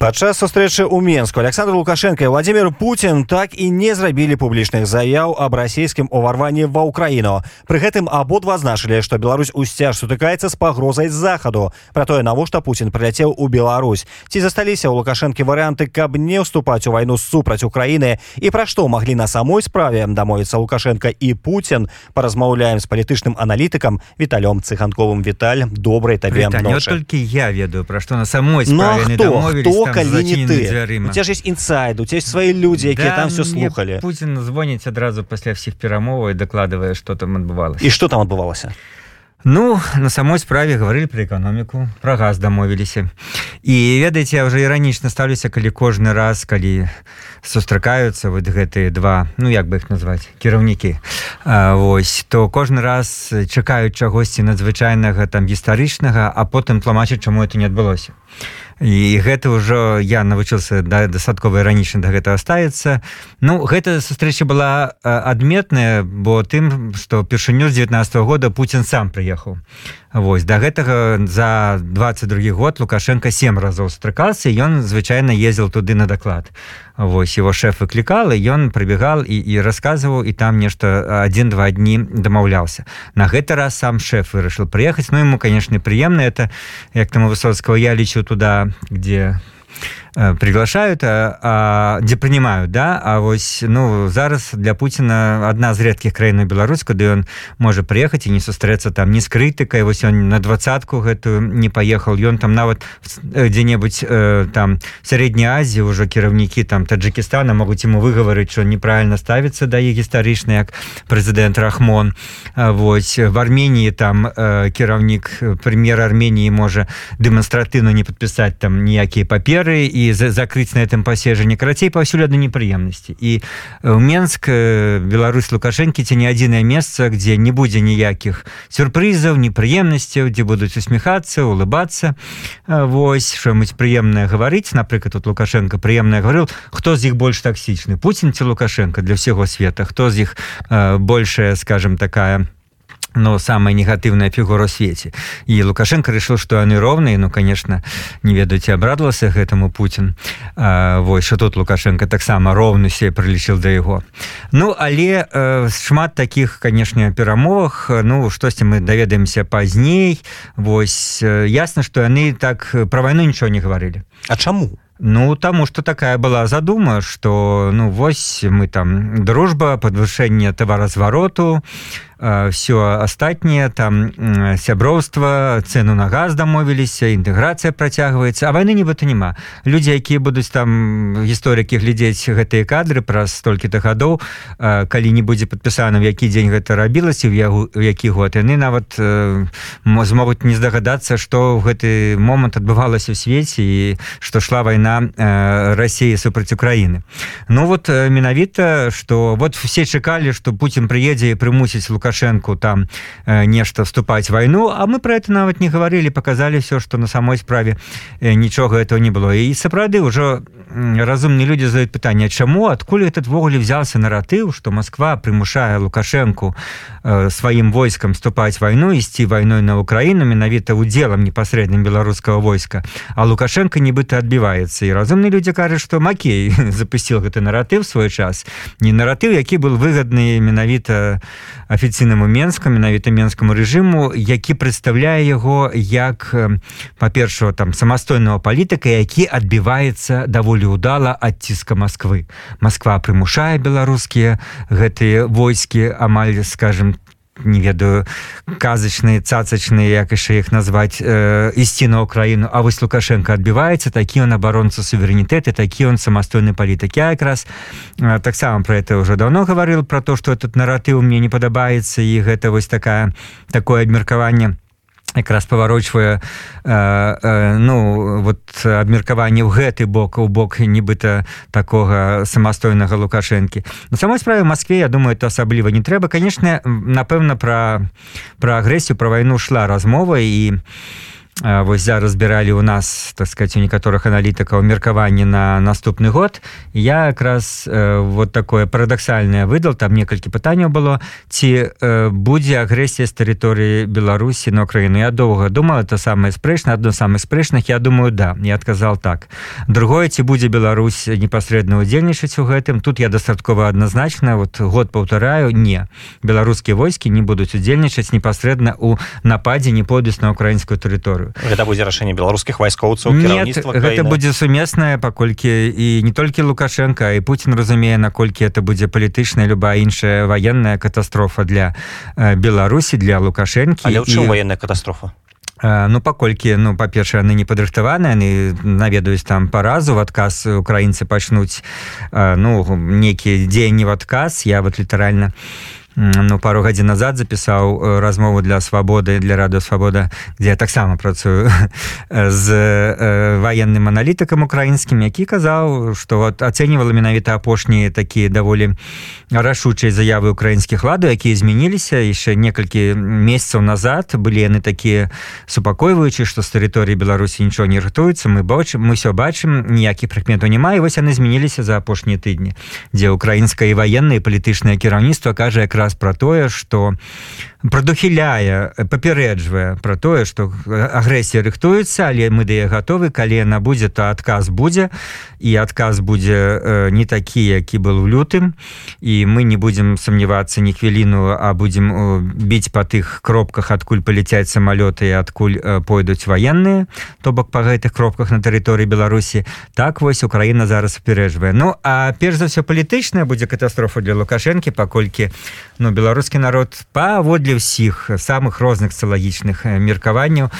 Падчас сустрэчы ў Менску Александр Лукашенко і Владимир Путін так і не зрабілі публічных заяў аб расійскім уварванні ва ўкраіну. Пры гэтым абодва азначылі, што Беларусь усцяж сутыкаецца з пагрозай захаду. Пра тое, навошта Путін прыляцеў у Беларусь. Ці засталіся ў лукашэнкі варыянты, каб не ўступаць у вайну супраць Украіны і пра што маглі на самой справе дамовіцца Лукашенко і Путін паразмаўляем з палітычным аналітыкам Віталём цыханковым Віталь добрай табе толькі я ведаю пра што на самой Ну, справе хто? Калі не ты. дзвярыма. у тебя ж есть інсайд у тебя есть свае людзі якія там все слухали. Путін звоніць адразу пасля всіх перамоваў і дакладвае што там адбывалася і что там адбывалася Ну на самой справе гаварылі пра эканоміку пра газ дамовіліся і ведаеце я уже іранічна ставлюся калі кожны раз калі сустракаюцца вот гэтыя два ну як бы іх назваць кіраўнікі Вось то кожны раз чакаюць чагосьці надзвычайнага там гістарычнага а потым тлумачыць чаму это не адбылося і гэта ўжо я навучыўся да дастаткова іранічна да гэтага ставіцца. Ну гэта сустрэча была адметная бо тым што першыню з 19 -го года Путін сам прыехаў Вось да гэтага за 22 год лукашенко сем разоў сустракался ён звычайна ездзіл туды на даклад. Вось его шеф выклікал ён прыбегал і, і расказваў і там нешта один-два дні дамаўляўся. На гэты раз сам шеф вырашыў прыехаць. Ну ему конечно прыемна это як там высоцкого я лічу туда где э, приглашают а, а, где принимают да? А вось ну зараз для Путина одна з редкіх краінаў Беларусь куды ён можа приехать і не сустрэцца там не з крытыкай вось он на двадцатку гэтую не поехал ён там нават э, дзе-небудзь э, там сярэдняй Азіі ўжо кіраўнікі там Таджикистана могуць ему выгаварыць что неправильно ставіцца да іх гістарычна як прэзідэнт рахмон. Вось в Армении там э, кіраўнік прэм'ер Армении можа дэманстратыўна не подпісаць там ніякія паперы і за закрыць на этом паседжанні карацей паўсюль адны непрыемнасці і у Менск э, Беларусь лукашэнкі ці не адзінае месца где не будзе ніякіх сюрпрызаў непрыемнасцяў дзе будуць усміхацца улыбацца А, Вось что-нибудь прыемнае гаварыць напрыклад тут лукашенко прыемна гаварыў хто з іх больш таксічны Путін ці лукашенко для ўсяго света? Хто з іх э, большая скажем такая но самая негатыўная фігура свеце і лукашенко решил что яны роўныя ну конечно не ведаеце абрадавался гэтаму Путін Вось что тут лукашенко таксама роўны се прылічыў да яго Ну але э, шмат таких конечно перамовах. Ну штосьці мы даведаемся пазней Вось э, ясна что яны так про вайну нічого не гаварылі А чаму Ну таму что такая была задума что ну вось мы там дружба подвышэнне таваразвароту все астатніе там сяброўства цену на газ дамовіліся інтэграцыя працягваецца а вайны нібыта няма. Людзі якія будуць там гісторыкі глядзець гэтыя кадры праз столькі-то гадоў калі не будзе падпісана в які дзень гэта рабілася в яго у які год яны нават э, мо- змогуць не здагадацца што ў гэты момант адбывалася ў свеце і што шла вайна э, Росіі супраць Украіны. Ну вот э, менавіта что вот все чакалі что Путін прыедзе і прымусіць лукашенко там э, нешта вступаць вайну А мы про это нават не гаварылі показалі все что на самой справе э, нічога этого не было. І сапраўды ўжо разумныя людзі задаюць пытанне чаму адкуль этот ввогуле взялся наратыў что Москва прымушае лукашенко э, сваім войскам вступаць вайну ісці вайной на Украіну менавіта удзелам непасрэдным беларускага войска. А лукашенко нібыта адбіваецца і разумныя людзі кажуць что Макей запусціл гэты наратыў свой час. Не наратыў які был выгадны менавіта афіцыйнаму менску менавіта менскаму рэжыму які прадстаўляе яго як э, па-першого там самастойнага палітыка які адбіваецца даволі удала ад ціска Москвы Москва прымушае беларускія гэтыя войскі амаль скажем не ведаю казачныя цацачныя як яшчэ іх назваць э, ісці на ўкраіну А вось лукашенко адбіваецца такі он абаронца суверэнітэты такі он самастойны палітык я якраз э, таксама про это уже давно гаварыў про то что этот наратыў мне не падабаецца і гэта вось такая такое абмеркаванне якраз паварочвае э, э, ну вот абмеркаванне ў гэты бок у бок нібыта такога самастойнага лукашэнкі. На самой справе Москве я думаю это асабліва не трэба. Конечно напэўна пра пра агрэсію пра вайну шла размова і вось зараз збіралі у нас так сказать у некаторых аналітыкаў меркаванні на наступны год. Я якраз вот такое парадаксальное выдал там некалькі пытанняў было ці будзе агрэсія з тэрыторыі беларусі на украіну. Я доўга думала это самое спрэчна адно самых спрэчных я думаю да я адказал так. Другое ці будзе Беларусь непасрэдна удзельнічаць у гэтым. Тут я дастаткова адназначна вот год паўтараю не. Беларускія войскі не будуць удзельнічаць непасрэдна у нападзе не пойдуць на украінскую тэрыторыю гэта будзе рашэнне беларускіх вайскоўцаў гэта будзе сумеснае паколькі і не толькі лукашенко і Путін разумее наколькі это будзе палітычная любая іншая военная катастрофа для беларусі для лукашэнкі і... военная катастрофа? ну паколькі ну па-першае яны не падрыхтаваныя яны наведаюць там паразу в адказ украінцы пачнуць ну нейкія дзеянні в адказ. Я вот літаральна не ну пару гадзін назад запісаў э, размову для свабоды для радыёвабода дзе я таксама працую з э, военным аналітыкам украінскім які казаў что вот ацэньвала менавіта апошнія такія даволі рашучай заявы украінскіх ладу якія змяніліся яшчэ некалькі месяцаў назад былі яны такія супакойваючы што з тэрыторыі беларусі нічого не рыхтуецца мы бачым мы все бачым ніякіх прыкметаў няма і вось яны змяніліся за апошнія тыдні дзе украінскае ваеннае палітычнае кіраўніцтва кажа якраз якраз про тое что прадухіляе папярэджвае про тое что агрэсія рыхтуецца але мы да готовы калі яна будзе то адказ будзе і адказ будзе не такі які был у лютым. І мы не будем сомневацца ні хвіліну а будем біць по тых кропках адкуль паляцяць самалёты і адкуль пойдуць военные то бок по гэтых кропках на тэрыторыі беларусі. Так вось украина зараз аперэджвае ну а перш за все палітычная будзе катастрофа для лукашэнкі паколькі ну беларускі народ паводле ўсіх самых розных социалагічных меркаванняў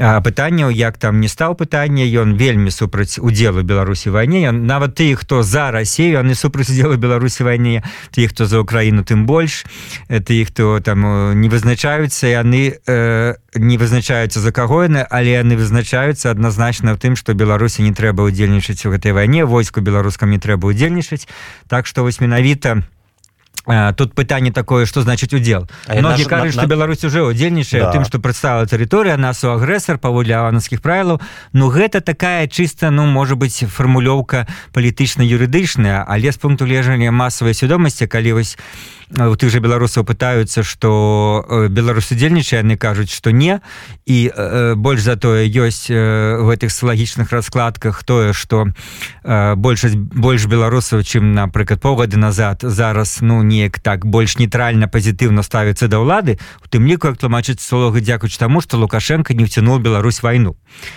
пытанняў як там не стаў пытання ён вельмі супраць удзелу беларусі вайне нават ты хто за Россию яны супраць удзелу беларусі вайне ты хто за Украіну тым больш это іх хто там не вызначаюцца яны э, не вызначаюцца за каго яны але яны вызначаюцца адназначна ў тым што беларусі не трэба удзельнічаць у гэтай вайне войску беларускам не трэба удзельнічаць так што вось менавіта у тут пытанне такое что значит удзел многие кажуць что Беларусь уже удзельнічае да. тым что представила тэрыторыя нас у агрэсар паводле аванскіх правілаў Ну гэта такая чыста ну может быть фармулёўка палітычна-юрыдычная але з пункту лежання масавай свядомасці калі вось у тых же беларусаў пытаются что беларус удзельнічае яны кажуць что не. І э, больш за тое ёсць э, в этих слагічных раскладках тое что э, большасць больш беларусаў чым напрыклад паўгады назад. Зараз ну неяк так больш нейтральна пазітыўна ставіцца да ўлады у тым ліку як тлумачыць слога дзякуючы таму что лукашенко не вцянул Беларусь войну.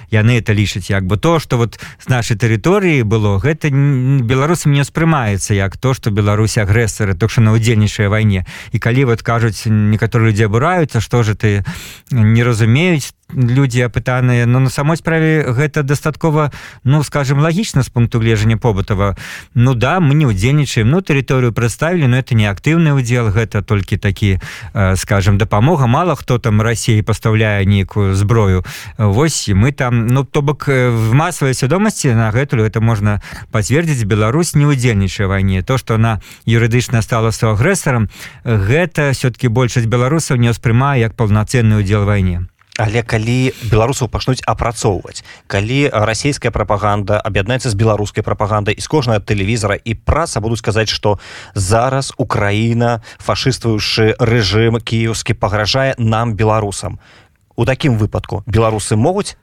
Яны это лічаць як бы. То что вот с нашай тэрыторыі было гэта беларусам не ўспрымаецца як то что Беларусь агрэсары то что на удзельнічае нашай вайне і калі вот кажуць некаторыя людзі абураюцца што же ты не разумеюць людзі апытаныя но на самой справе гэта дастаткова ну скажем лагічна з пункту гледжання побытава. Ну да мы не удзельнічаем ну тэрыторыю прадставілі но это не актыўны удзел гэта толькі такі э, скажем дапамога. Мало хто там Росіі пастаўляе нейкую зброю. Вось мы там ну то бок в масавай свядомасці на гэтулю это можна пацвердзіць. Беларусь не удзельнічае вайне. То что она юрыдычна стала со агрэсарам гэта все-таки большасць беларусаў не ўспрымае як паўнацэнны удзел вайне але калі беларусаў пачнуць апрацоўваць калі расійская прапаганда аб'яднаецца з беларускай прапагандай з кожнага тэлевізара і праца будуць сказаць што зараз Украіна фашыствуючы рэжым кіеўскі пагражае нам беларусам. У такім выпадку беларусы могуць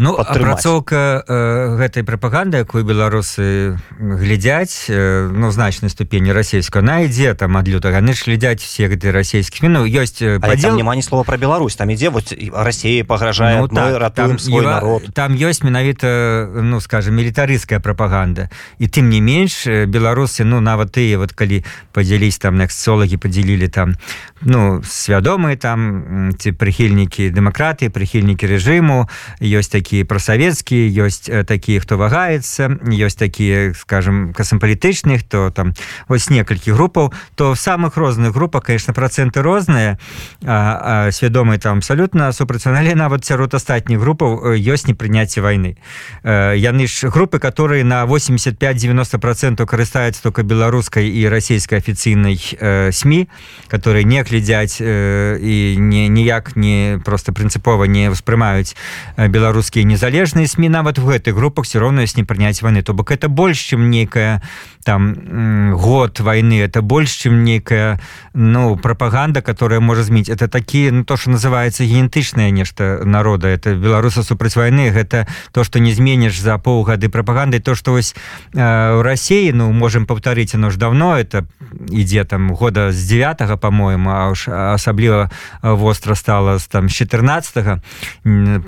Ну апрацоўка э, гэтай прапаганды якую беларусы глядзяць э, ну значнай ступені расійская на ідзе там ад лютага. Яны ж глядзяць все гэты расійскіх. Мінаў ёсць падзел няма ні слова про Беларусь. Там ідзе вот Росія пагражае ну, так, там, народ. там ёсць менавіта ну скажем мілітарыская прапаганда. І тым не менш беларусы ну нават тыя вот калі падзяліць там эксолагі подзялілі там ну свядомыя там ці прыхільнікі дэмакратыі прыхільнікі рэжыму ёсць такі такія прасавецкія ёсць такія хто вагаецца ёсць такія скажем касампалітычных хто там вось некалькі групаў то в самых розных групах конечно проценты розныя свядомы там абсолютно супрацьнале нават сярод астатніх групаў ёсць непрыняцце войны яны ж групы которые на 85-90 процентов карыстаюць только беларускай і расійскай афіцыйнай сМ которые не глядзяць і не ніяк не просто прынцыпова не ўспрымаюць беларускія незалежныя сМ нават в гэтых групах все роўна не прыняць войны. То бок это больш чым некая там год войны это больш чым некая ну пропаганда которая можа зміць это такие ну то что называется генетычное нешта народа. Это беларуса супраць войны гэта то что не зменишь за полгады пропаганды. То что вось э, в России ну можем повторить оно ж давно это ідзе там года з 9 по-моему а уж асабліва востро стало там с 14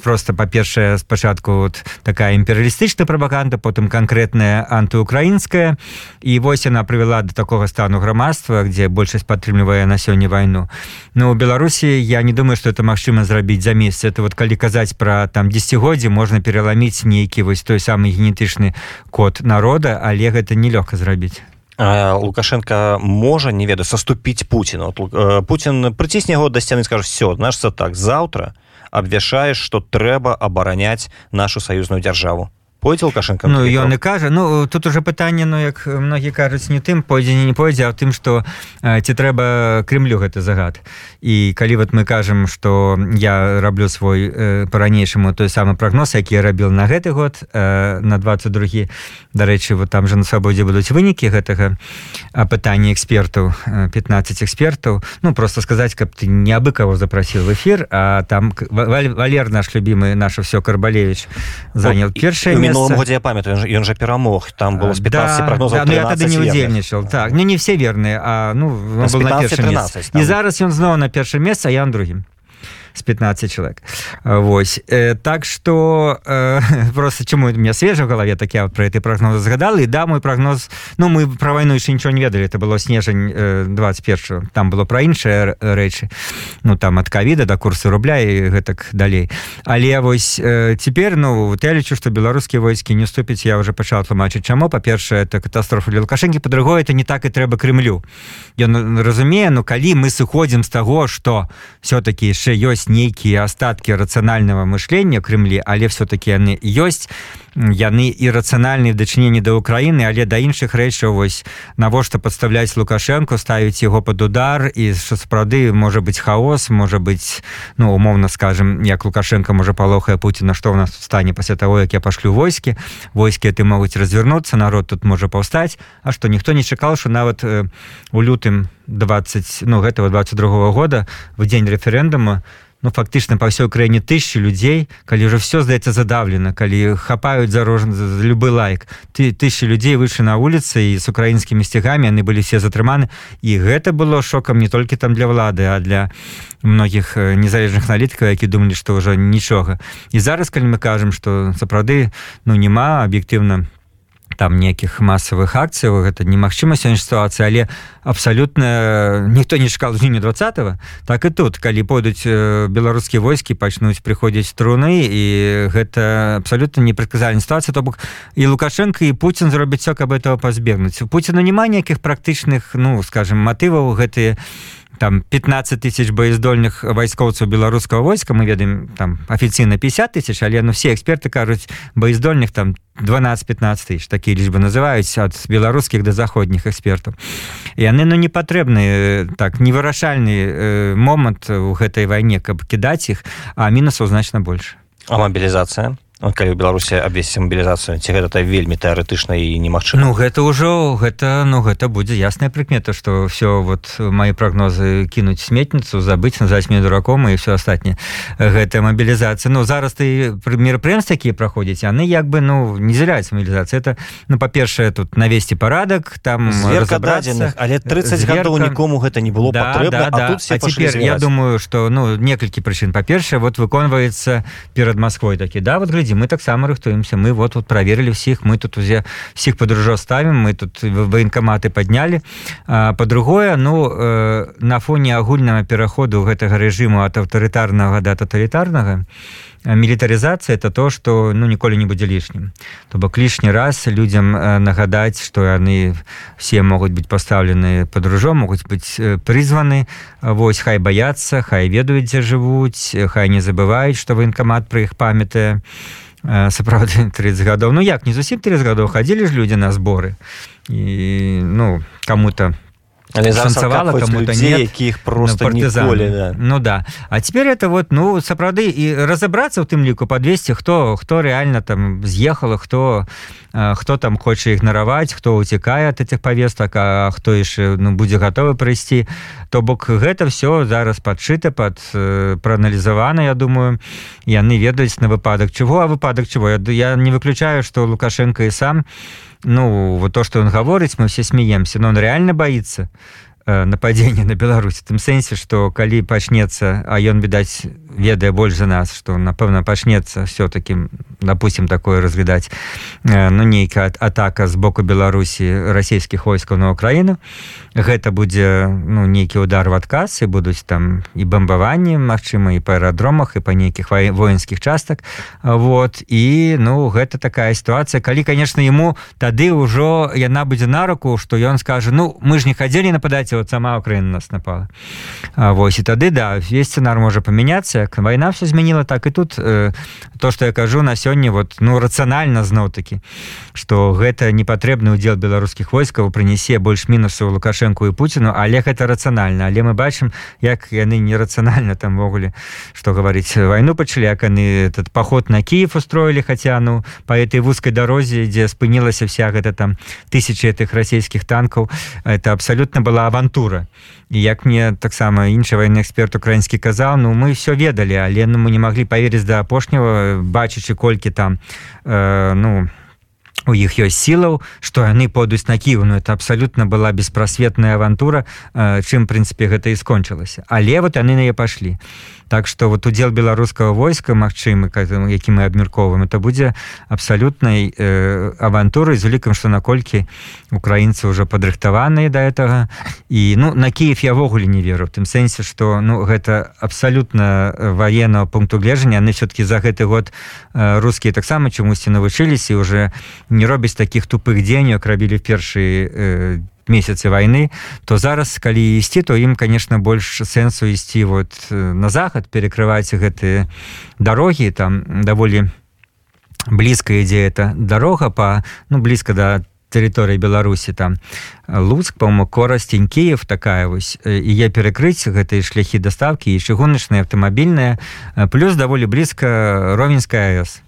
просто па-першае спачатку вот такая імперыялістычная пропаганда потым конкретная антыукраінская. І вось яна прывяла до такого стану грамадства где большасць падтрымлівае на сёння войну но у беларусі я не думаю что это магчыма зрабіць за месяц. Это вот калі казаць про там десятгоддзі можна пераламіць нейкі вось той самый генетычны код народа але гэта нелёгка зрабіць. Лукашенко можа не ведаю саступіць Пуціну. Путін прыцісне яго да сцяны скажу все значится так заўтра абвяшаеш что трэба абараняць нашу саюзную дзяржаву пойдзе лукашенко? Ну ён і кажа. Ну тут уже пытанне Ну як многі кажуць не тым пойдзе не пойдзе а тым что ці трэба Крымлю гэты загад. І калі вот мы кажам что я раблю свой по-ранейшаму той самы прогноз які я рабіў на гэты год на 22 дарэчы вот там же на свабодзе будуць вынікі гэтага пытання экспертаў 15 экспертаў. Ну просто сказаць каб ты не абы кого запрасіў в эфир а там валер наш любимый наше все карбалевич занял першае место мінулым годзе я памятаю ён жа перамог там было 15 да, прогнозаў да, ну, я тады не удзельнічал так не не все верныя а ну і зараз ён зноў на першае месца я другім с 15 человек. Вось. Э, так что э, просто чему у меня свежа в голове так я про этой прогноз згадал и да мой прогноз ну мы про войну еще ничего не ведали. Это было снежень э, 21 там было про іншыя рэчы ну там от ковида до курсы рубля и гэтак далей. Але вось э, теперь ну вот я лічу что беларускія войскі не уступіць я уже пачал тлумачыць чаму. Па-першае это катастрофа для лукашэнкі. По-другое это не так і трэба крымлю ён разумее ну калі мы сыходзім з таго что все-таки яшчэ ёсць ёсць нейкія астаткі рацыянальнага мышлення крымлі але все-таки яны ёсць яны і рацыянальныя дачыненні да Украіны але да іншых рэчаў вось навошта падставляць лукашенко ставіць яго под удар і що сапраўды можа быть хаос можа быть ну умоўна скажем як лукашенко можа палохае Пуціна што ў нас стане пасля того як я пашлю войскі войскі ты могуць развернуцца народ тут можа паўстаць А што ніхто не чакал що нават э, у лютым 20 ну гэтага 22 -го года в дзень рэферэндума ну фактычна па ўсёй краіне тысячи людзей калі ўжо все здаецца задавлена калі хапаюць зарожан за любы лайк. Ты тысячи людзей выйшы на вуліцы і з украінскімі сцягамі яны былі все затрыманы і гэта было шокам не толькі там для влады а для многіх незалежных аналітыкаў які думалі што ўжо нічога і зараз калі мы кажам что сапраўды ну няма аб'ектыўна там некіх масавых акцыяў гэта немагчыма сёння сітуацыя але абсалютна ніхто не чакал жніні 20 так і тут калі пойдуць беларускія войскі пачнуць прыходзіць труны і гэта абсалютна непрадказальная сітуацыя. То бок і лукашенко і Путін зробіць все каб этого пазбегнуць. У Пуціна няма ніякіх практычных ну скажем матываў гэтыя там 15 тысяч боездольных вайскоўцаў беларускага войска мы ведаем там афіцыйна 50 тысяч але ну все эксперты кажуць боездольных там 12-15 тысяч такія лічбы называюць ад беларускіх да заходніх экспертаў яны ну не патрэбны так невырашальны э, момант у гэтай вайне каб кідаць іх а мінусаў значна больш а мобілізацыя калі ў беларусі абвесці мобілізацыю ці гэта вельмі тэарэтычна і немагчыма Ну гэта ўжо гэта ну гэта будзе ясная прыкмета што все вот мои прогнозы кінуць сметніцу забыць назваць мне дураком і все астатняе гэтая мобілізацыя Ну зараз ты мерапрыемствы якія праходзяць яны як бы ну не зяляецца мобілізацыя это ну па-першае тут навесці парадак там дадзеных але 30 гадоў нікому гэта не было да, патрэбна, да, да. а теперь я думаю что ну некалькі прычын па-першае вот выконваецца перад Москвой такі да вот глядзі людзі мы таксама рыхтуемся. Мы вот тут проверили всіх мы тут узе всіх падружо ставим мы тут военкоматы подняли. По-другое ну э, на фоне агульнага пераходу гэтага режиму от аўтарытарнага да тоталітарнага мілітарызацыя это то что ну ніколі не будзе лішнім то бок лішні раз людям нагадаць что яны все могуць быть пастаўлены под ружом могуць быць прызваны Вось хай баяцца хай ведаюць дзе жывуць хай не забываюць что военкамат пры іх памятае сапраўды 30 гадоў Ну як не зусім 30 гадоў хадзілі ж людзі на зборы і ну кому-то шанцавала кому-то? нет якіх просто ніколі, да. ну да. А теперь это вот ну сапраўды і разобрацца у тым ліку подвесці хто хто реально там з'ехала хто хто там хоча ігнараваць хто уцікае от этих повестак а хто яшчэ ну будзе готовы прыйсці то бок гэта все зараз подшыта под прааналізавана я думаю яны ведаюць на выпадак чего? А выпадак чего? Я, я не выключаю что лукашенко і сам ну вот то что он гаворыць мы все смеемся но он реально боится Э, нападение на Беларусь. Тым сэнсе что калі пачнется а ён відаць ведае больш за нас что напэўна пачнется все-таки допустим такое разглядаць э, ну нейкая атака з боку Беларусі расійскіх войскаў на Украіну гэта будзе ну нейкі удар в адказ і будуць там і бомбаванні Мачыма і па аэрадромах і па нейкіх воінскіх частак. Вот і ну гэта такая сітуацыя калі конечно ему тады ўжо яна будзе на руку что ён скажа ну мы ж не хадзілі нападаць вот сама Украина нас напала. А, Вось і тады да весь сценар можа памяняцца як вайна все змяніла так і тут э, то что я кажу на сёння вот ну рацыянальна зноў таки что гэта непатрэбны удзел беларускіх войскаў прынясе больш мінусу лукашенко і Пуціну але гэта рацыянальна але мы бачым як яны нерацыянальна там ввогуле что гаварыць вайну пачалі як яны этот поход на Киев устроили хотя ну по этой вузкой дарозе дзе спынілася вся гэта там тысячи этих расійскіх танкаў это абсолютно была аван авантура і як мне таксама іншы вайны эксперт украінскі казаў ну мы все ведалі але ну мы не маглі поверыць да апошняго бачачы колькі там э, ну у іх ёсць сілаў што яны подуць на ківу ну это абсалютна была беспрасветная авантура э, чым прынцыпе гэта і скончылася. Але вот яны на яе пашлі так что вот удзел беларускага войска Мачымы які мы абмярковваем это будзе абсалютнай э, авантурай з улікам что наколькі украінцы уже падрыхтаваныя до этого. І ну на Киев явогуле не веру тым сэнсе что ну гэта абсалютна военного пункту гледжання. Яны все-таки за гэты год э, рускія таксама чамусьці навучыліся уже не робіць таких тупых дзенек рабілі першыя э, месяцы войны то зараз калі ісці то ім конечно больш сэнсу ісці вот э, на захад перекрываць гэтые дарогі там даволі блізка ідзе это дарога по ну блізка да тэрыторыі беларусі там луцк по-моему корасцень киев такая вось і я перакрыць гэтыя шляхі доставки і чыгуначныя аўтамабільныя плюс даволі блізка ровенская АЭС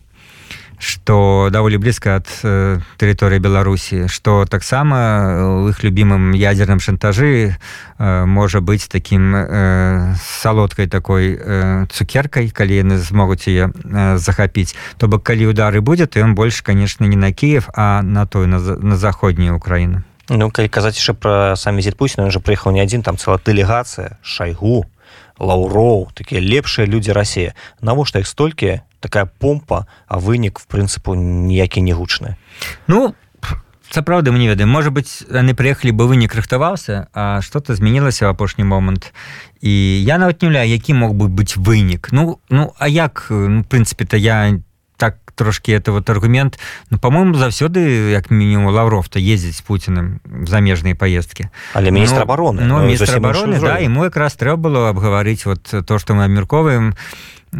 что даволі блізка ад э, тэрыторыі беларусі что таксама у іх любімым ядерным шантажы э, можа быць таким э, салодкай такой э, цукеркай калі яны змогуць яе э, захапіць то бок калі удары будзе то ён больш конечно не на Киев а на той на, на заходнюю Украіну Ну калі казаць яшчэ пра самі зід Пусін уже прыехаў не адзін там цела дэлегацыя шайгу лаўроў такія лепшыя людзі рассея навошта іх столькі такая помпа а вынік в прынцыпу ніякі не гучны. Ну сапраўды мне ведаем можа быть яны прыехалі бы вынік рыхтаваўся а что-то змянілася в апошні момант і я нават не ля які мог бы быць вынік ну ну а як? Ну, прынцыпе то я не так трошки это вот аргумент. Ну по-моему заўсёды як мінімум лавров то ездзіць путиным замежныя поездки але міністр обороны но ну, міністр обороны да ему якраз трэба было абгаварыць вот то что мы абмярковаем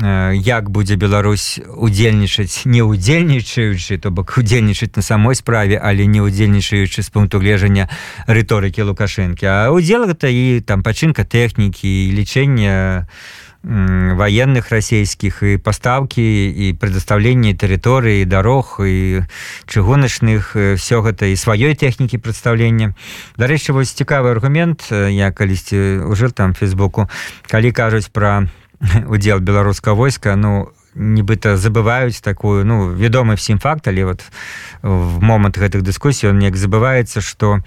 як будзе Беларусь удзельнічаць не удзельнічаючы то бок удзельнічаць на самой справе але не удзельнічаючы з пункту гледжання рыторыкі лукашэнкі. А удзел гэта і там пачынка тэхнікі лічэння военных расійскіх і пастаўкі і прадастаўленне тэрыторыі дарог і чыгуначных все гэта і сваёй тэхнікі прадстаўлення. Дарэчы вось цікавы аргумент я калісьці ўжыл там фейсбуку калі кажуць пра удзел беларускага войска ну нібыта забываюць такую ну вядомы всім факт але вот в момант гэтых дыскусій он неяк забываецца что у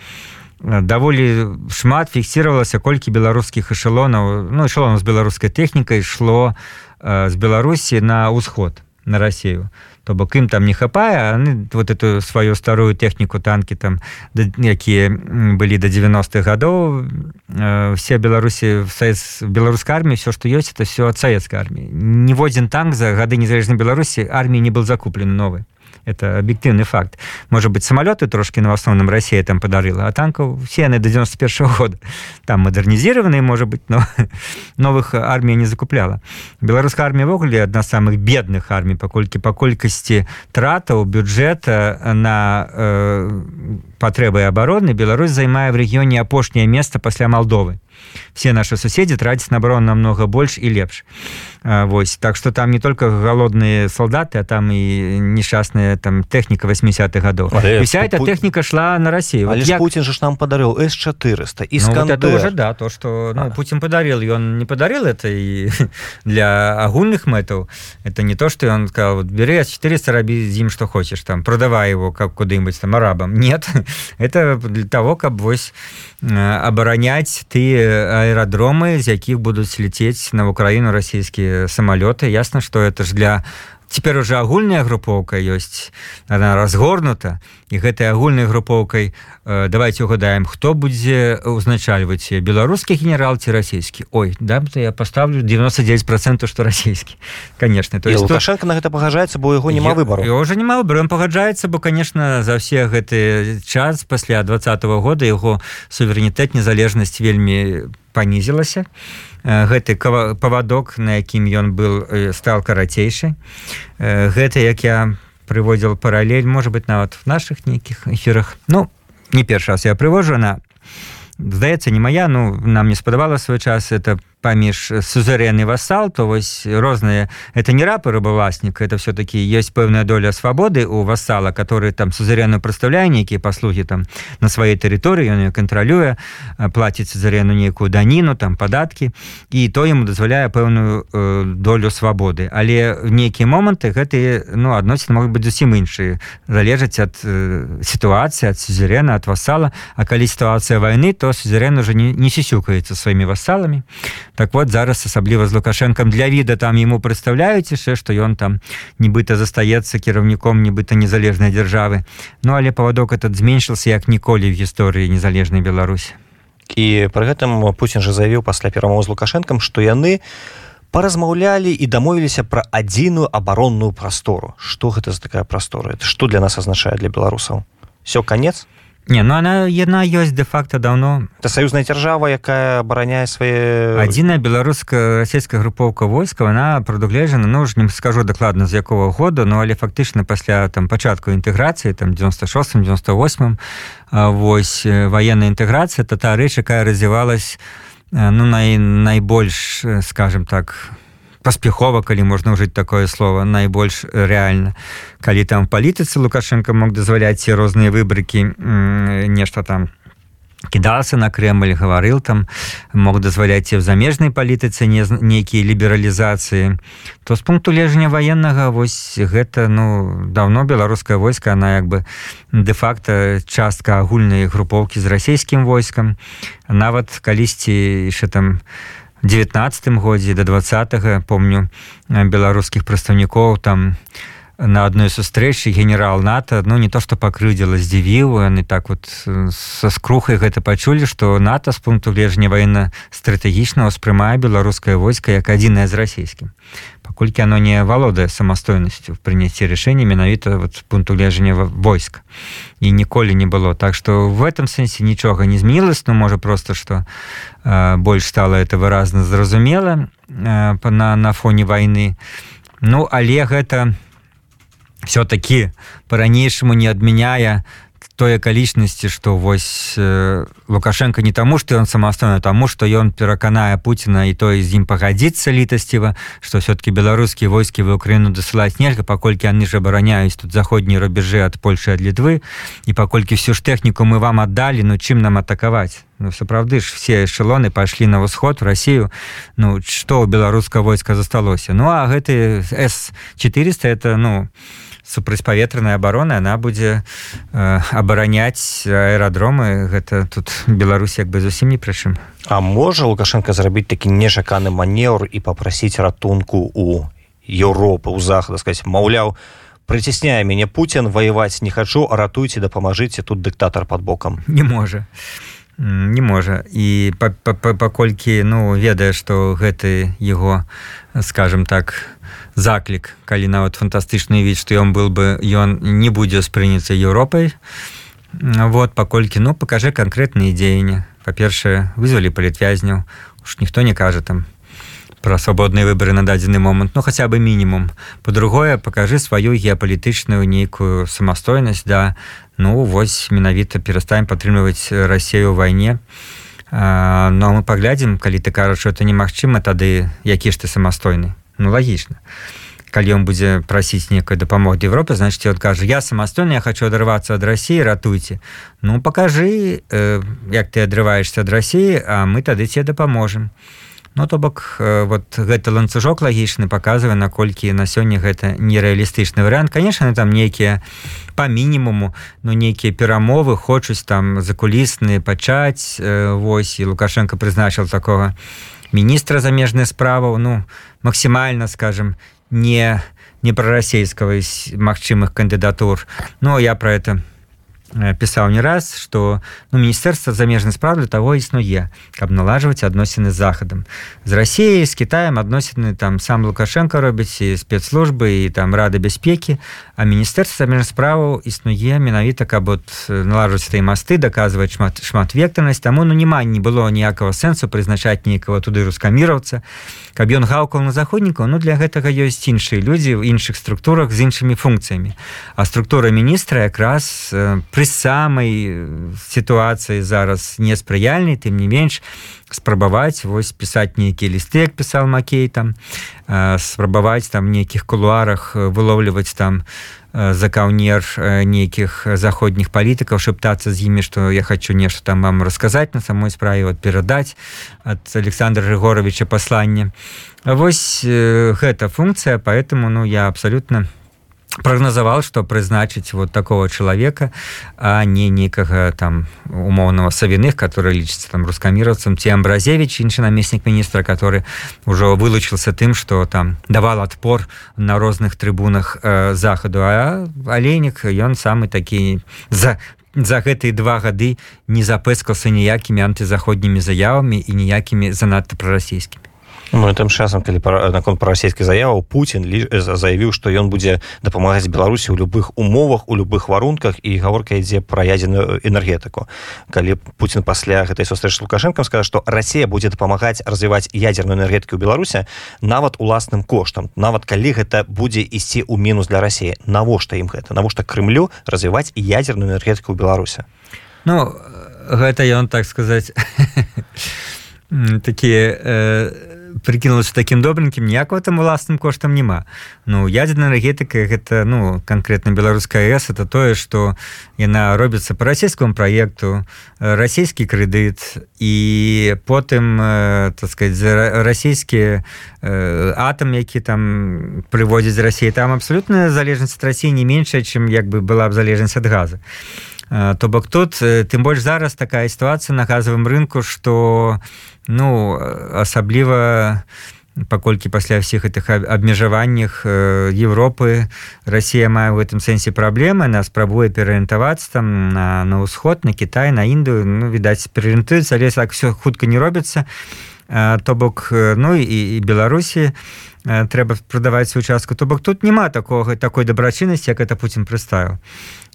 даволі шмат фіксировалася колькі беларускіх эшелонаў ну эшелон з беларускай тэхнікай ішло з беларусі на ўсход на Россию. То бок ім там не хапае они вот эту сваю старую тэхніку танки там якія былі до 90-х гадоў э, все беларусі беларускай армии все что ёсць это все ад савецкай армии ніводзін танк за гады незалежнай беларусі армии не был закуплен новый это объективный факт. Может быть самолеты трошки на основном россия там подарила а танков все они до 91 -го года. Там модернизированные может быть но новых армия не закупляла. Беларуская армия ввогуле одна самых бедных армий покольки по колькасці тратаў бюджета на э, патрэбы обороны Беларусь займае в рэгіёне апошняе место пасля Молдовы все наши суседзі трацяць на оборону намного больш і лепш Вось. Так что там не только голодные солдаты а там и несчастная там техника 80-х годов. Вся эта техника шла на Россию. Вот я... Путин же нам подарил с400 и ну, вот это уже да то что ну, а. Путин подарил и он не подарил это и для агульных мэтаў это не то что он сказал вот, бери 400 раби зим что хочешь там продавай его как куда-нибудь там арабам нет это для того как вось абараняць ты аэродромы з якіх будуць ляцець на украіну расійскія самалёты ясно что это ж для теперь уже агульная групоўка ёсць она разгорнута і гэтай агульнай групоўкай э, давайте угадаем хто будзе узначальваць беларускі генерал ці расійскі? Ой да то я поставлю 99 процентов что расійскі. Конечно то есть лукашенко на гэта пагаджаецца бо яго няма выбору уже няма выбору пагаджаецца бо конечно за все гэты час пасля двадцатого года яго суверэнітэт незалежнасць вельмі панізілася гэты павадок на якім ён был стал карацейшы. Гэта як я прыводзіл паралель может быть нават в наших нейкіх эфирах ну не першы раз я прывожу на здаецца не моя ну нам не спадабала свой час это паміж сузерен і васал то вось розныя это не рапы рабавласнік это все-таки есть пэўная доля свабоды у васала который там сузерену прадстаўляе нейкія паслуги там на сваёй тэрыторыі ён кантралюе плаціць сузерену нейкую даніну там падаткі і то ему дазваляе пэўную э, долю свабоды. Але в нейкія моманты гэтые ну адносіны могуць быць зусім іншыя. Залежаць ад э, сітуацыі ад сузерена от васала а калі сітуацыя войны то сузерен уже не, не сісюкаецца сваімі васаламі так вот зараз асабліва з лукашэнкам для віда там ему прадстаўляюць яшчэ што ён там нібыта застаецца кіраўніком нібыта незалежнай дзяржавы Ну але павадок этот зменшыился як ніколі в гісторыі незалежнай Беларусі. І пры гэтым Пуін жа заявіў пасля перамоў з лукашэнкам што яны паразмаўлялі і дамовіліся пра адзіную абаронную прастору. Что гэта за такая прастора? Что для нас азначае для беларусаў? Все конец Не, ну она яна ёсць де-факто давно. Это саюзная дзяржава якая абараняе свае адзіная беларуска расійская групоўка войска она прадугледжана ну ж не скажу дакладна з якого года ну але фактычна пасля там пачатку інтэграцыі там 96 98 вось военная інтэграцыя то та рэч якая развівалась ну най найбольш скажем так у паспяхова калі можна ўжыць такое слово найбольш рэальна калі там палітыцы лукашенко мог дазваляць ці розныя выбрыкі нешта там кідался на Крemль гаварыл там мог дазваляць в замежнай палітыцы не нейкія лібералізацыі то з пункту лежання военнага вось гэта ну давно беларускае войска она як бы де-факто частка агульнай групоўкі з расійскім войскам. Нават калісьці яшчэ там не 19 годзе до 20 помню беларускіх прадстаўнікоў там на адной сустрэчы генерал нато ну не то что пакрыўдзіла здзівіў яны так вот са скрухай гэта пачулі что нато з пункту лежня военно стратэгічна ўспрымае беларускае войска як адзінае з расійскім паколькі оно не валодае самастойнасцю в прыняцці рашэння менавіта вот пункту лежання войска і ніколі не было. Так что в этом сэнсе нічога не змілась ну можа просто что э, больш стала это выразна зразумела э, на на фоне войны. Ну але гэта все-таки по-ранейшаму не адмяняя той акалічнасці что вось э, лукашенко не таму что он самастойна тому что ён пераканае Пуціна і той з ім пагадзіцца літасціва что все-таки беларускія войскі в Украіну дасылаць нельга паколькі яны ж абараняюць тут заходнія рубежы ад Польшы ад літвы і паколькі всю ж тэхніку мы вам аддалі ну чым нам атакаваць Ну, сапраўды ж все эшелоны пайшлі на ўсход Россию. Ну что у беларуска войска засталося Ну а гэты с 400 это ну супрацьпаветраная оборона она будзе э, абараняць аэрадромы гэта тут Беларусь як бы зусім не прычым А можа лукашенко зрабіць такі нечаканы манеўр і попросіць ратунку у Еўропы у захада сказать маўляў прыцісняе мяне Путін ваяваць не хачу ратуйце дапамажыце тут дыктатар под бокам. Не можа. Не можа. І паколькі ну ведае што гэты его скажем так заклік калі нават фантастычны від што ён был бы ён не будзе спрыняцца Еўропай. Вот паколькі ну пакажы канкрэтныя дзеянні. Па-першае вызвалі палітвязняў уж ніхто не кажа там про свабодныя выборы на дадзены момант ну хаця бы мінімум. По-другое покажы сваю геапалітычную нейкую самастойнасць да. Ну вось менавіта перастаем падтрымліваць рассею вайне. Но ну, мы паглядзім калі ты кажаш что это немагчыма тады які ж ты самастойны ну лагічна калі ён будзе прасіць некай дапамогі Европы значит он кажа я самастойна я хочу адрывацца ад рассіі ратуйце ну покажы э, як ты адрываешься ад рассіі а мы тады тебе дапаможам Ну то бок э, вот гэты ланцужок лагічны показывае наколькі на сёння гэта нереалістычны вариант конечно там нейкія по мінімуму ну нейкія перамовы хочуць там закулісныя пачаць э, Вось і лукашенко прызначыў такого міністра замежных справаў ну максімальна скажем не не прарасійскага магчымых кандыдатур Ну я про это не пісаў не раз что ну міністэрства замежнай справ для того існуе каб налажваць адносіны з захадам з Росіяй з Китаем адносіны там сам лукашенко робіць і спецслужбы і там рады бяспекі а міністэрства замежных справаў існуе менавіта каб вот налажваць той масты даказваць шмат шмат вектарнасць таму ну няма не было ніякага сэнсу прызначаць нейкага туды рускаміровца каб ён гаўкаў на заходнікаў ну для гэтага ёсць іншыя людзі ў іншых структурах з іншымі функцыямі а структура міністра якраз пры самай сітуацыі зараз неспрыяльнай тым не менш спрабаваць вось пісаць нейкія лісты як пісаў макей там спрабаваць там нейкіх кулуарах выловліваць там за каўнер нейкіх заходніх палітыкаў шептацца з імі што я хочу нешта там вам расказаць на самой справе вот перадаць ад александра григоровича паслання вось гэта функцыя поэтому ну я абсолютно не прагназаваў што прызначыць вот такого чалавека а не нейкага там умоўного савіных который лічыцца там рускаміровцам ці амбразевич іншы намеснік міністра который ўжо вылучыился тым что там давал отпор на розных трыбунах э, захаду. А алейнік ён самы такі за за гэтые два гады не запэскался ніякімі антызаходнімі заявамі і ніякімі занадта прарасійскімі Ну, тым часам калі наконт пра расійскі заяваў Путін заявіў што ён будзе дапамагаць беларусі ў любых умовах у любых варунках і гаворка ідзе пра ядзеную энергетыку калі Путін пасля гэтай сустрэчы лукашэнкам скажа што Росія будзе дапамагаць развіваць ядерную энергетыку ў беларусе нават уласным коштам нават калі гэта будзе ісці ў мінус для Росіі навошта ім гэта навошта Крымлю развіваць ядерную энергетыку ў беларусе Ну гэта ён так сказаць такія э прыкінулася таким добренькім ніякого там уласным коштам няма. Ну ядерная энергетыка гэта ну конкретно беларуская с это тое что яна робіцца по расійскому проекту расійскі крэдыт і потым э, так сказать расійскія э, атом які там прыводзіць Росіі там абсолютная залежнасць Росіі не меншая чым як бы была б залежнасць ад газа то бок тут тым больш зараз такая сітуацыя на газавым рынку что ну асабліва паколькі пасля ўсіх гэтых абмежаваннях Европы Росія мае в этом сэнсе праблемы она спрабуе пераарыентавацца там на, на ўсход на Кітай на Індыю. Ну відаць пераарыентуецца але так все хутка не робіцца. То бок ну і, і Беларусі трэба прадаваць свою частку то бок тут няма такога такой дабрачыннасці як это Путін прыставіў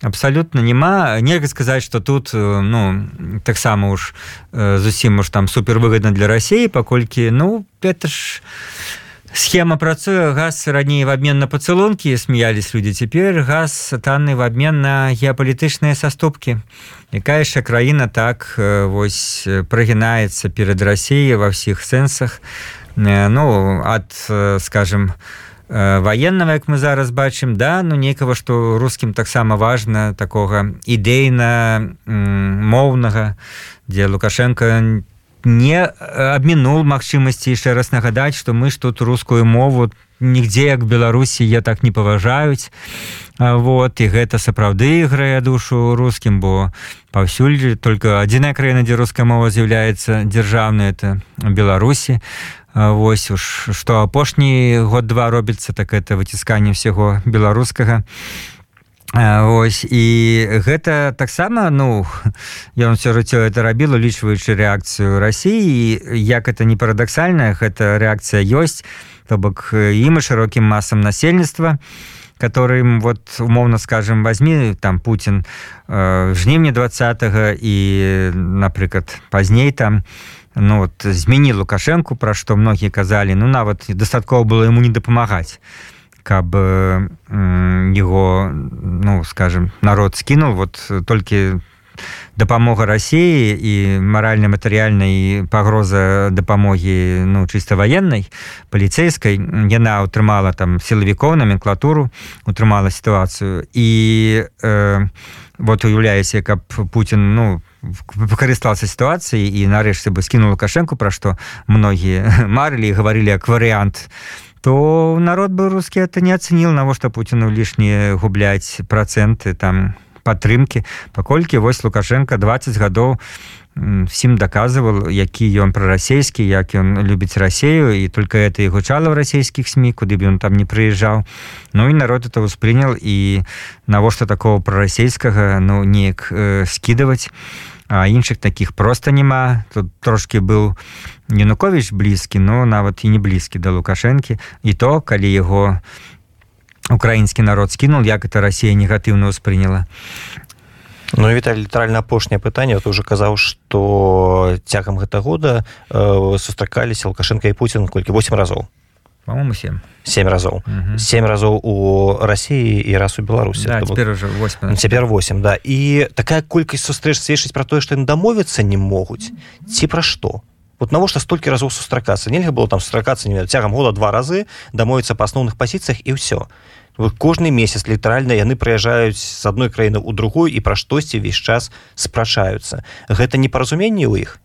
абсолютно няма нельга сказаць что тут ну таксама уж зусім уж там супер выгодна для России паколькі ну это ж схема працуе газ раней в обмен на пацалунки смеялись люди цяпер газ танны в обмен на геапалітычныя саступки якая яшчэ краіна так вось прагінаецца перед Россией во всіх сэнсах ну от скажем у Э, военного як мы зараз бачым да ну некага что русскім таксама важно такога ідэйна моўнага дзе лукашенко не абмінул магчымасці яшчэ раз нагадаць што мы ж тут рускую мову нігдзе як беларусі я так не паважаюць. Вот і гэта сапраўды іграе душу рускім бо паўсюль только адзіная краіна дзе руская мова з'яўляецца дзяржаўная это беларусі Вось уж што апошні год два робіцца так это выцісканне ўсяго беларускага. Вось і гэта таксама ну ён все жыццё это рабіла улічваючы рэакцыю рассіі як это не парадаксальная гэта рэакцыя ёсць то бок ім і шырокім масам насельніцтва которым вот умоўна скажем возьми там Путін э, жніўня два і напрыклад пазней там ну вот змяні лукашэнку пра што многія казалі ну нават дастаткова было ему не дапамагаць каб его ну скажем народ скінул вот толькі дапамога рассіі і маральна-матэрыяльнай пагроза дапамогі ну чыста ваеннай паліцейскай яна ўтрымала там сілавікоў номенклатуру утрымала сітуацыю і э, вот уяўляюся каб Путін ну выкарыстался сітуацыі і нарэшце бы скінул лукашэнку пра што многія марылі гаварылі як варыянт то народ бы рускі это не ацэніл навошта Пуціну лішнія губляць працэнты там падтрымки паколькі вось лукашенко 20 гадоў всім даказывал які ён прарасійскі як ён любіць рассею і только это і гучала ў расійскіх сМ куды б ён там не прыязджаў Ну і народ это успрынял і навошта такого прарасійскага ну неяк э, скидывать а іншых таких просто няма тут трошки быў янукович блізкі но нават і не блізкі да лукашэнкі і то калі яго украінскі народ скінул як это Росія негатыўна ўспрыняла Ну Віталь літаральна апошняе пытанне. Вот уже казаў што цягам гэта года э, сустракаліся лукашенко і Путін колькі? 8 разоў. По-моему 7 7 разоў. Семь разоў у Росіі і раз у Беларусі. Да, цяпер уже 8 цяпер 8 да. І такая колькасць сустрэч сведчыць пра тое што яны дамовіцца не могуць ці пра што? Вот навошта столькі разоў сустракацца? Нельга было там сустракацца не цягам года два разы дамовіцца па асноўных пазіцыях і ўсё кожны месяц літаральна яны прыязджаюць з адной краіны ў другую і пра штосьці ўвесь час спрачаюцца гэта непаразуменне ў іх?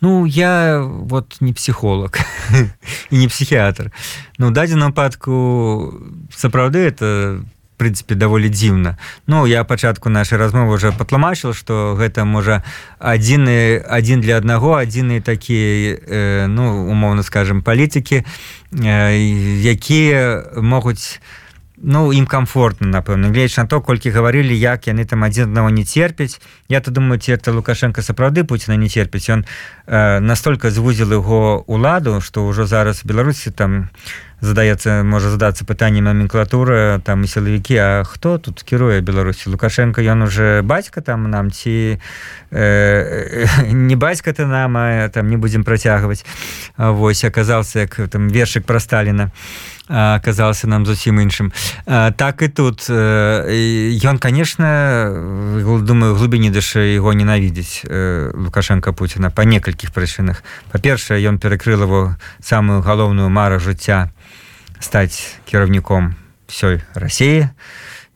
Ну я вот не психолог і не психіатр Ну дадзеным падку сапраўды это прынцыпе даволі дзіўна. Ну я пачатку нашай размовы уже патлумачыў что гэта можа адзіны адзін для аднаго адзіны такія э, ну умоўна скажем палітыкі э, якія могуць ну ім комфортно напэўна гледзяч на то колькі гаварылі як яны там адзін аднаго не церпяць. Я то думаю ці это лукашенко сапраўды Пуціна не церпіць. Он э, настолько звузіл яго уладу что ўжо зараз беларусі там задаецца можа задацца пытанне номенклатуры там і сілавікі А хто тут кіруе беларусі? Лукашенко ён уже бацька там нам ці э, не бацька ты нам а, там не будзем працягваць восьось аказался як там вершык пра сталіна. а аказался нам зусім іншым так і тут ён конечно думаю глыбіні дашы его ненавідзець лукашенко Пуціна по некалькіх прычынах па-першае ён перакрыл его самую галоўную мару жыцця стаць кіраўніком всёй Росіі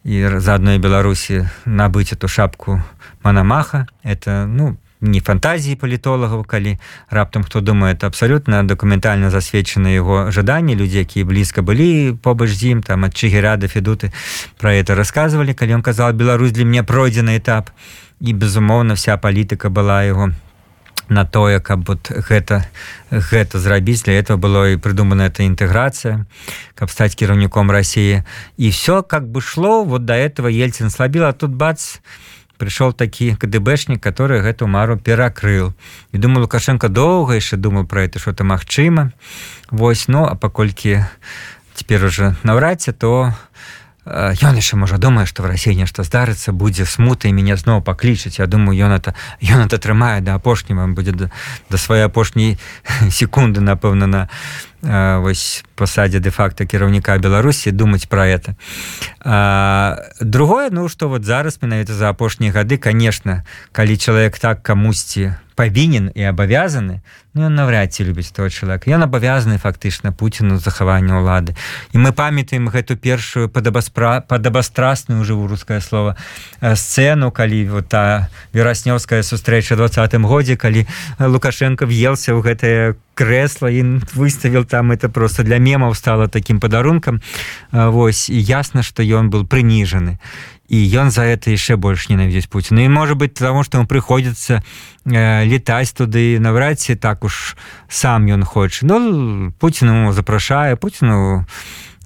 і заадной Беларусі набыць эту шапку манамаха это ну по не фантазіі палітолагаў калі раптам хто думае это абсалютна дакументальна засведчаны яго жаданні людзі якія блізка былі побач з ім там адчыгі рады федуты про это рассказывалі калі ён казал Беларусь для мне пройдзены этап і безумоўна вся палітыка была его на тое каб вот гэта гэта зрабіць. Для этого было і прыдумана эта інтэграцыя каб стаць кіраўніком Росіі і все как бы шло вот до этого ельцин слабіла тут бац и прыйшоў такі кДбэшнік который гэту мару перакрыл і думаю лукашенко доўга яшчэ думаю про это что-то магчыма. Вось ну а паколькі теперь уже наўрадце то ён яшчэ можа думае что в России нешта здарыцца будзе смута і мяне зноў паклічыць Я думаю ён это ён это атрымае да апошняга будзе да, да свае апошняй секунды напэўна на вось пасадзе де-факто кіраўніка беларусі думаць про это а, другое ну что вот зараз менавіта за апошнія гады конечно калі чалавек так камусьці павінен і абавязаны ну, ён навряд ці любіць того чалавека. Ён абавязаны фактычна Пуціну захаванню ўлады. І мы памятаем гэту першую падабаспра падабастрасную жыву рускае слово сцэну калі вот та вераснёўская сустрэча двадцатым годзе калі лукашенко въелся ў гэтае кресло і выставил там это просто для мемаў стало таким падарункам. Вось і ясно что ён был прыніжаны і ён за это яшчэ больш ненавідзець Пуціна і может быть тому что ему прыходзіцца э, летаць туды наўрад ці так уж сам ён хоча Ну Пуціну запрашае Пуціну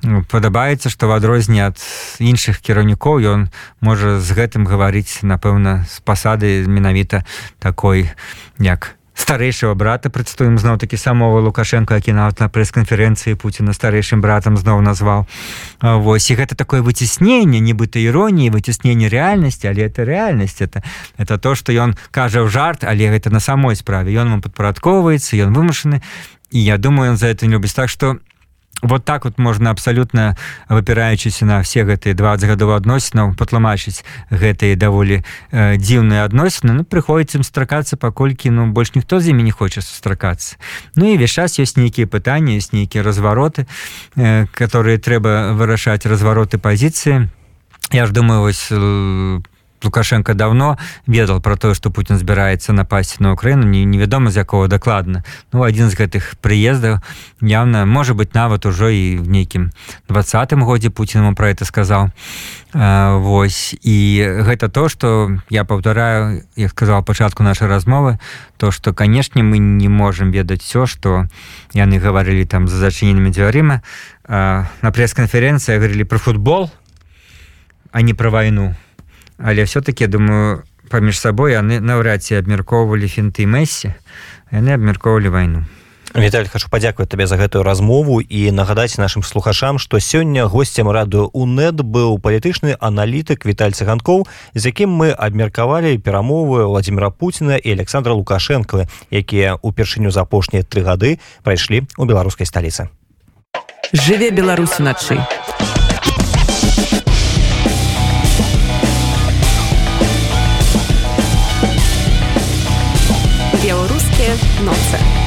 падабаецца што в адрозне ад іншых кіраўнікоў ён можа з гэтым гаварыць напэўна з пасады менавіта такой як старэйшего брата прадстуем зноў такі самого лукашенко які нават на прэс-канферэнцыі Пуціна старэйшым братам зноў назваў Вось і гэта такое выцясненне нібыта іроніі выцяснення рэальнасці але это рэальнасць это это то что ён кажа ў жарт але гэта на самой справе. Ён вам падпарадковваецца ён вымушаны і я думаю он за это любіць. Так что вот так вот можна абсалютна выпіраючыся на все гэтыя 20 гадоў адносінаў патлумачыць гэтыя даволі э, дзіўныя адносіны ну, прыходзіцца ім стракацца паколькі ну больш ніхто з імі не хоча сустракацца. Ну і весь час ёсць нейкія пытанні ёсць нейкія развароты э, которые трэба вырашаць развароты пазіцыі. Я ж думаю вось по лукашенко давно ведал про тое что Путін збіраецца напасці на Украіну не невядома з якого дакладна ну один з гэтых прыездаў явно может быть нават ужо і в нейкім двадцатым годзе Путінму про это сказал. Вось. І гэта то что я паўтараю я сказал пачатку нашай размовы то что канешне мы не можем ведаць все что яны гаварылі там за зачыненымі дзвярыма. На прэс-канферэнцыі говорили про футбол а не про войну але все-таки думаю паміж сабой яны наўрад ці абмяркоўвалі фінты мэссе яны абмяркоўвалі вайну Віталь хочу падзякаваць табе за гэтую размову і нагадаць нашим слухачам што сёння гостцем радыо унет быў палітычны аналітык Віталь цыганкоў з якім мы абмеркавалі перамовы владимира Пуціна і Александра лукашенко якія упершыню за апошнія тры гады прайшлі у беларускай сталіцы. Жыве беларусь уначы а Белорусские ноцы.